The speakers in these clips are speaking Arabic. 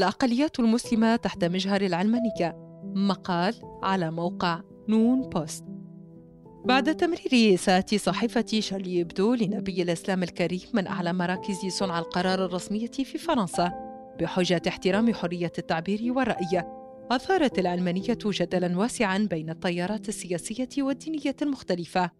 الأقليات المسلمة تحت مجهر العلمانية مقال على موقع نون بوست. بعد تمرير إساءة صحيفة شارلي إبدو لنبي الإسلام الكريم من أعلى مراكز صنع القرار الرسمية في فرنسا بحجة احترام حرية التعبير والرأي. أثارت العلمانية جدلا واسعا بين التيارات السياسية والدينية المختلفة.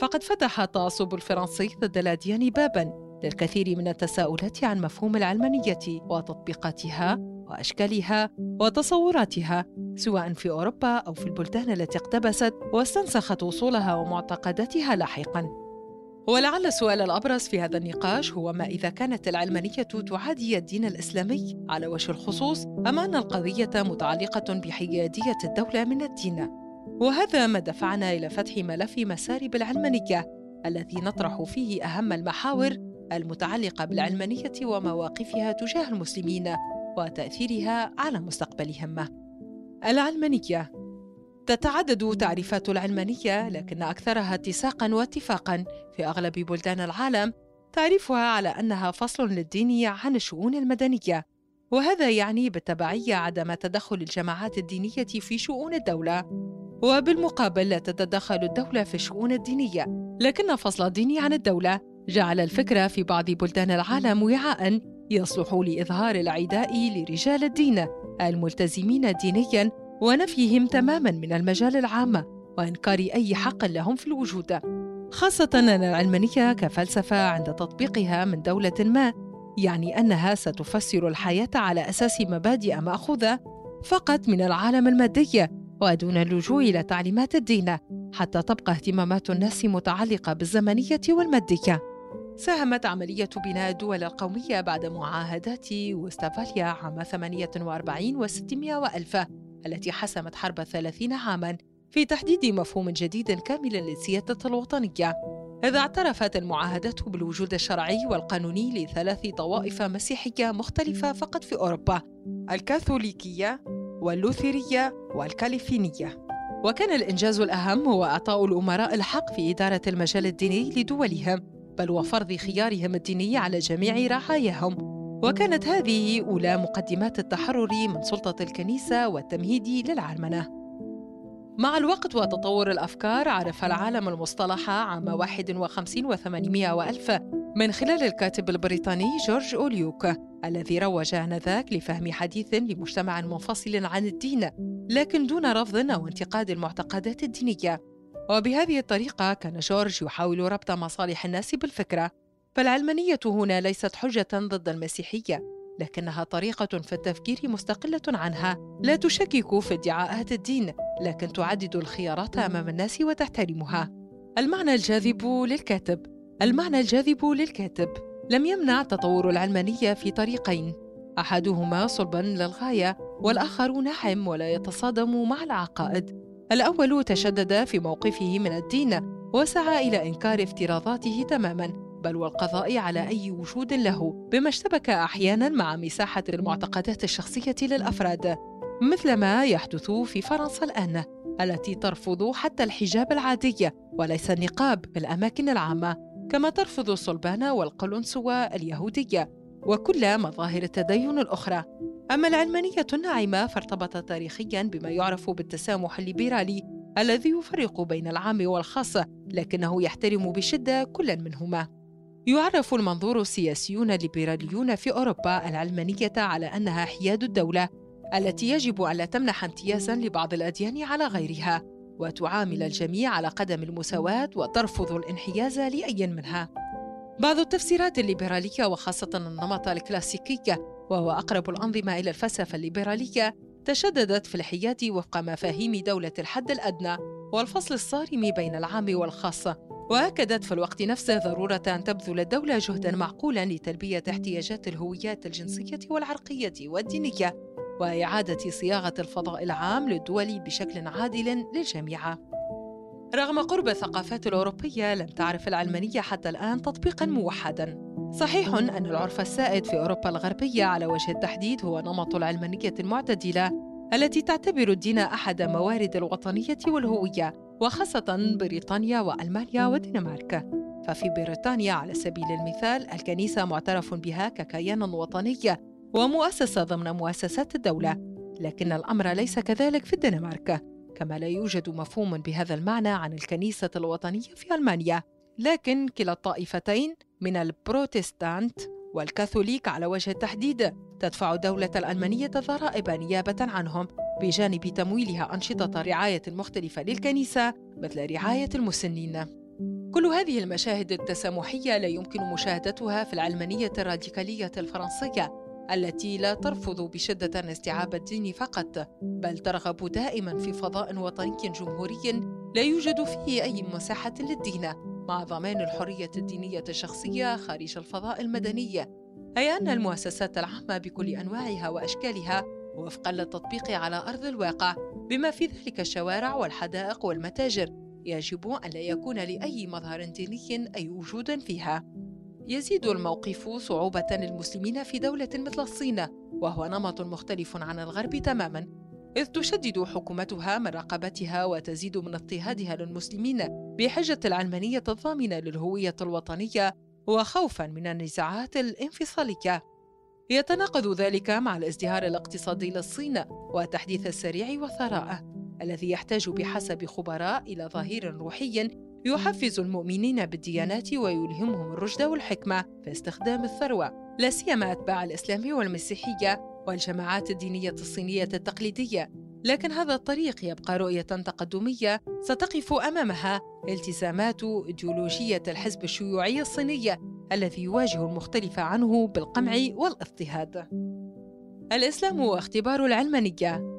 فقد فتح التعصب الفرنسي ضد الأديان بابا للكثير من التساؤلات عن مفهوم العلمانية وتطبيقاتها. وأشكالها وتصوراتها سواء في أوروبا أو في البلدان التي اقتبست واستنسخت وصولها ومعتقداتها لاحقاً. ولعل السؤال الأبرز في هذا النقاش هو ما إذا كانت العلمانية تعادي الدين الإسلامي؟ على وجه الخصوص أم أن القضية متعلقة بحيادية الدولة من الدين؟ وهذا ما دفعنا إلى فتح ملف مسارب العلمانية الذي نطرح فيه أهم المحاور المتعلقة بالعلمانية ومواقفها تجاه المسلمين. وتأثيرها على مستقبلهم. العلمانية. تتعدد تعريفات العلمانية لكن أكثرها اتساقا واتفاقا. في أغلب بلدان العالم تعريفها على أنها فصل للدين عن الشؤون المدنية. وهذا يعني بالتبعية عدم تدخل الجماعات الدينية في شؤون الدولة. وبالمقابل لا تتدخل الدولة في الشؤون الدينية. لكن فصل الدين عن الدولة جعل الفكرة في بعض بلدان العالم وعاء يصلح لإظهار العداء لرجال الدين الملتزمين دينيا ونفيهم تماما من المجال العام وإنكار أي حق لهم في الوجود. خاصة أن العلمانية كفلسفة عند تطبيقها من دولة ما يعني أنها ستفسر الحياة على أساس مبادئ مأخوذة فقط من العالم المادي ودون اللجوء إلى تعليمات الدين حتى تبقى اهتمامات الناس متعلقة بالزمنية والمادية. ساهمت عملية بناء الدول القومية بعد معاهدات وستفاليا عام 48 و600 وألف التي حسمت حرب الثلاثين عاماً في تحديد مفهوم جديد كامل للسيادة الوطنية. إذا اعترفت المعاهدات بالوجود الشرعي والقانوني لثلاث طوائف مسيحية مختلفة فقط في أوروبا الكاثوليكية واللوثيرية والكاليفينية. وكان الإنجاز الأهم هو إعطاء الأمراء الحق في إدارة المجال الديني لدولهم. بل وفرض خيارهم الديني على جميع رعاياهم وكانت هذه أولى مقدمات التحرر من سلطة الكنيسة والتمهيد للعلمنة. مع الوقت وتطور الأفكار عرف العالم المصطلح عام 51 و800 وألف من خلال الكاتب البريطاني جورج أوليوك الذي روج آنذاك لفهم حديث لمجتمع منفصل عن الدين لكن دون رفض أو انتقاد المعتقدات الدينية. وبهذه الطريقة كان جورج يحاول ربط مصالح الناس بالفكرة فالعلمانية هنا ليست حجة ضد المسيحية لكنها طريقة في التفكير مستقلة عنها. لا تشكك في ادعاءات الدين لكن تعدد الخيارات أمام الناس وتحترمها. المعنى الجاذب للكاتب. المعنى الجاذب للكاتب. لم يمنع تطور العلمانية في طريقين. أحدهما صلبا للغاية والآخر ناعم ولا يتصادم مع العقائد. الأول تشدد في موقفه من الدين وسعى إلى إنكار افتراضاته تماما بل والقضاء على أي وجود له بما اشتبك أحيانا مع مساحة المعتقدات الشخصية للأفراد مثل ما يحدث في فرنسا الآن التي ترفض حتى الحجاب العادي وليس النقاب في الأماكن العامة كما ترفض الصلبان والقلنسوة اليهودية وكل مظاهر التدين الأخرى. أما العلمانية الناعمة فارتبطت تاريخيا بما يعرف بالتسامح الليبرالي الذي يفرق بين العام والخاص لكنه يحترم بشدة كلا منهما. يعرف المنظور السياسيون الليبراليون في أوروبا العلمانية على أنها حياد الدولة التي يجب ألا تمنح امتيازا لبعض الأديان على غيرها وتعامل الجميع على قدم المساواة وترفض الانحياز لأي منها. بعض التفسيرات الليبرالية وخاصة النمط الكلاسيكي وهو أقرب الأنظمة إلى الفلسفة الليبرالية تشددت في الحياد وفق مفاهيم دولة الحد الأدنى والفصل الصارم بين العام والخاص وأكدت في الوقت نفسه ضرورة أن تبذل الدولة جهدا معقولا لتلبية احتياجات الهويات الجنسية والعرقية والدينية وإعادة صياغة الفضاء العام للدول بشكل عادل للجميع. رغم قرب الثقافات الأوروبية لم تعرف العلمانية حتى الآن تطبيقا موحدا. صحيح أن العرف السائد في أوروبا الغربية على وجه التحديد هو نمط العلمانية المعتدلة التي تعتبر الدين أحد موارد الوطنية والهوية وخاصة بريطانيا وألمانيا والدنمارك. ففي بريطانيا على سبيل المثال الكنيسة معترف بها ككيان وطني ومؤسسة ضمن مؤسسات الدولة لكن الأمر ليس كذلك في الدنمارك. كما لا يوجد مفهوم بهذا المعنى عن الكنيسة الوطنية في ألمانيا لكن كلا الطائفتين من البروتستانت والكاثوليك على وجه التحديد تدفع الدولة الألمانية ضرائب نيابة عنهم بجانب تمويلها أنشطة رعاية مختلفة للكنيسة مثل رعاية المسنين. كل هذه المشاهد التسامحية لا يمكن مشاهدتها في العلمانية الراديكالية الفرنسية التي لا ترفض بشدة استيعاب الدين فقط بل ترغب دائما في فضاء وطني جمهوري لا يوجد فيه أي مساحة للدين مع ضمان الحرية الدينية الشخصية خارج الفضاء المدني أي أن المؤسسات العامة بكل أنواعها وأشكالها وفقا للتطبيق على أرض الواقع بما في ذلك الشوارع والحدائق والمتاجر يجب أن لا يكون لأي مظهر ديني أي وجود فيها. يزيد الموقف صعوبة للمسلمين في دولة مثل الصين وهو نمط مختلف عن الغرب تماما إذ تشدد حكومتها من رقابتها وتزيد من اضطهادها للمسلمين. بحجة العلمانية الضامنة للهوية الوطنية وخوفا من النزاعات الانفصالية. يتناقض ذلك مع الازدهار الاقتصادي للصين والتحديث السريع والثراء الذي يحتاج بحسب خبراء إلى ظهير روحي يحفز المؤمنين بالديانات ويلهمهم الرشد والحكمة في استخدام الثروة. لا سيما أتباع الإسلام والمسيحية والجماعات الدينية الصينية التقليدية. لكن هذا الطريق يبقى رؤية تقدمية ستقف أمامها التزامات إيديولوجية الحزب الشيوعي الصيني الذي يواجه المختلف عنه بالقمع والاضطهاد. الإسلام واختبار العلمانية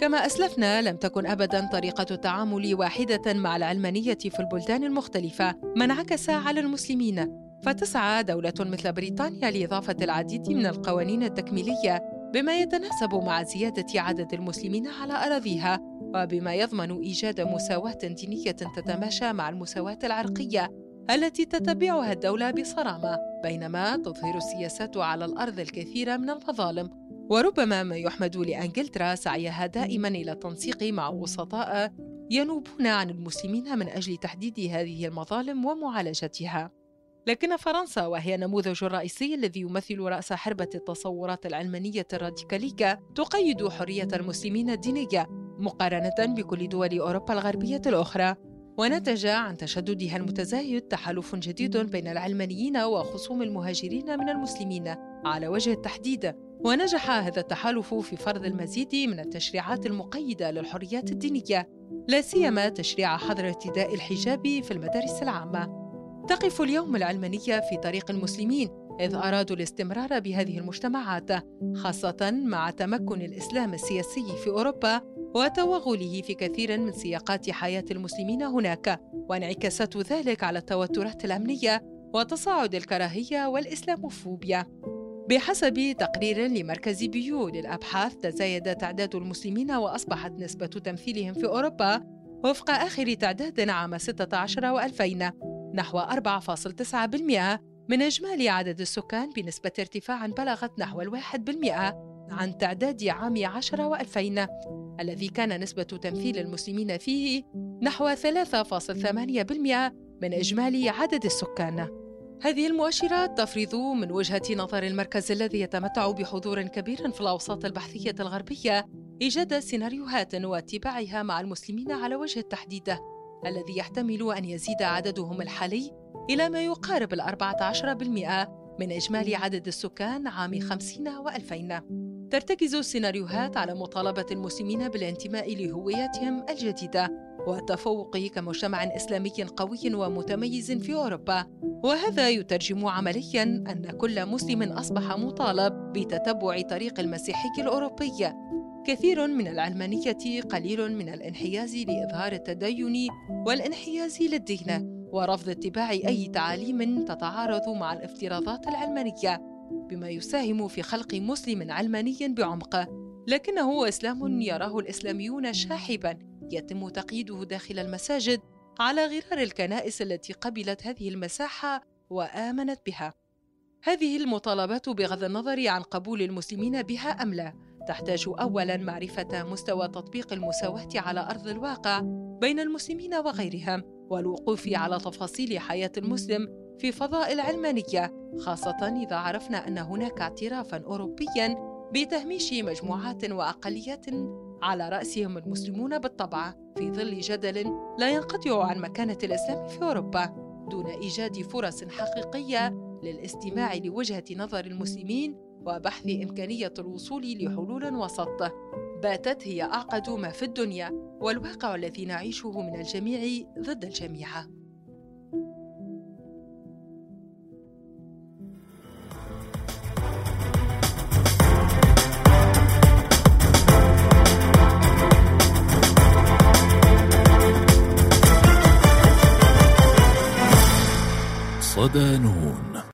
كما أسلفنا لم تكن أبدا طريقة التعامل واحدة مع العلمانية في البلدان المختلفة ما انعكس على المسلمين فتسعى دولة مثل بريطانيا لإضافة العديد من القوانين التكميلية بما يتناسب مع زيادة عدد المسلمين على أراضيها وبما يضمن إيجاد مساواة دينية تتماشى مع المساواة العرقية التي تتبعها الدولة بصرامة بينما تظهر السياسات على الأرض الكثير من المظالم وربما ما يحمد لأنجلترا سعيها دائما إلى التنسيق مع وسطاء ينوبون عن المسلمين من أجل تحديد هذه المظالم ومعالجتها. لكن فرنسا وهي النموذج الرئيسي الذي يمثل رأس حربة التصورات العلمانية الراديكالية تقيد حرية المسلمين الدينية مقارنة بكل دول أوروبا الغربية الأخرى. ونتج عن تشددها المتزايد تحالف جديد بين العلمانيين وخصوم المهاجرين من المسلمين على وجه التحديد. ونجح هذا التحالف في فرض المزيد من التشريعات المقيدة للحريات الدينية لا سيما تشريع حظر ارتداء الحجاب في المدارس العامة. تقف اليوم العلمانيه في طريق المسلمين إذ أرادوا الاستمرار بهذه المجتمعات خاصة مع تمكن الإسلام السياسي في أوروبا وتوغله في كثير من سياقات حياة المسلمين هناك. وانعكاسات ذلك على التوترات الأمنية وتصاعد الكراهية والإسلاموفوبيا. بحسب تقرير لمركز بيو للأبحاث تزايد تعداد المسلمين وأصبحت نسبة تمثيلهم في أوروبا وفق آخر تعداد عام 16 و2000 نحو 4.9% من إجمالي عدد السكان بنسبة ارتفاع بلغت نحو الواحد بالمئة عن تعداد عام 10 و2000 الذي كان نسبة تمثيل المسلمين فيه نحو 3.8% من إجمالي عدد السكان. هذه المؤشرات تفرض من وجهة نظر المركز الذي يتمتع بحضور كبير في الأوساط البحثية الغربية إيجاد سيناريوهات واتباعها مع المسلمين على وجه التحديد. الذي يحتمل أن يزيد عددهم الحالي إلى ما يقارب الأربعة عشر بالمئة من إجمالي عدد السكان عام 50 و2000 ترتكز السيناريوهات على مطالبة المسلمين بالانتماء لهويتهم الجديدة والتفوق كمجتمع إسلامي قوي ومتميز في أوروبا. وهذا يترجم عمليا أن كل مسلم أصبح مطالب بتتبع طريق المسيحي الأوروبي. كثير من العلمانية قليل من الانحياز لإظهار التدين والانحياز للدين ورفض اتباع أي تعاليم تتعارض مع الافتراضات العلمانية بما يساهم في خلق مسلم علماني بعمق. لكنه إسلام يراه الإسلاميون شاحبا يتم تقييده داخل المساجد على غرار الكنائس التي قبلت هذه المساحة وآمنت بها. هذه المطالبات بغض النظر عن قبول المسلمين بها أم لا تحتاج اولا معرفة مستوى تطبيق المساواة على أرض الواقع بين المسلمين وغيرهم والوقوف على تفاصيل حياة المسلم في فضاء العلمانية خاصة إذا عرفنا أن هناك اعترافا أوروبيا بتهميش مجموعات وأقليات على رأسهم المسلمون بالطبع في ظل جدل لا ينقطع عن مكانة الإسلام في أوروبا دون إيجاد فرص حقيقية للاستماع لوجهة نظر المسلمين وبحث إمكانية الوصول لحلول وسط. باتت هي أعقد ما في الدنيا والواقع الذي نعيشه من الجميع ضد الجميع. صدى نور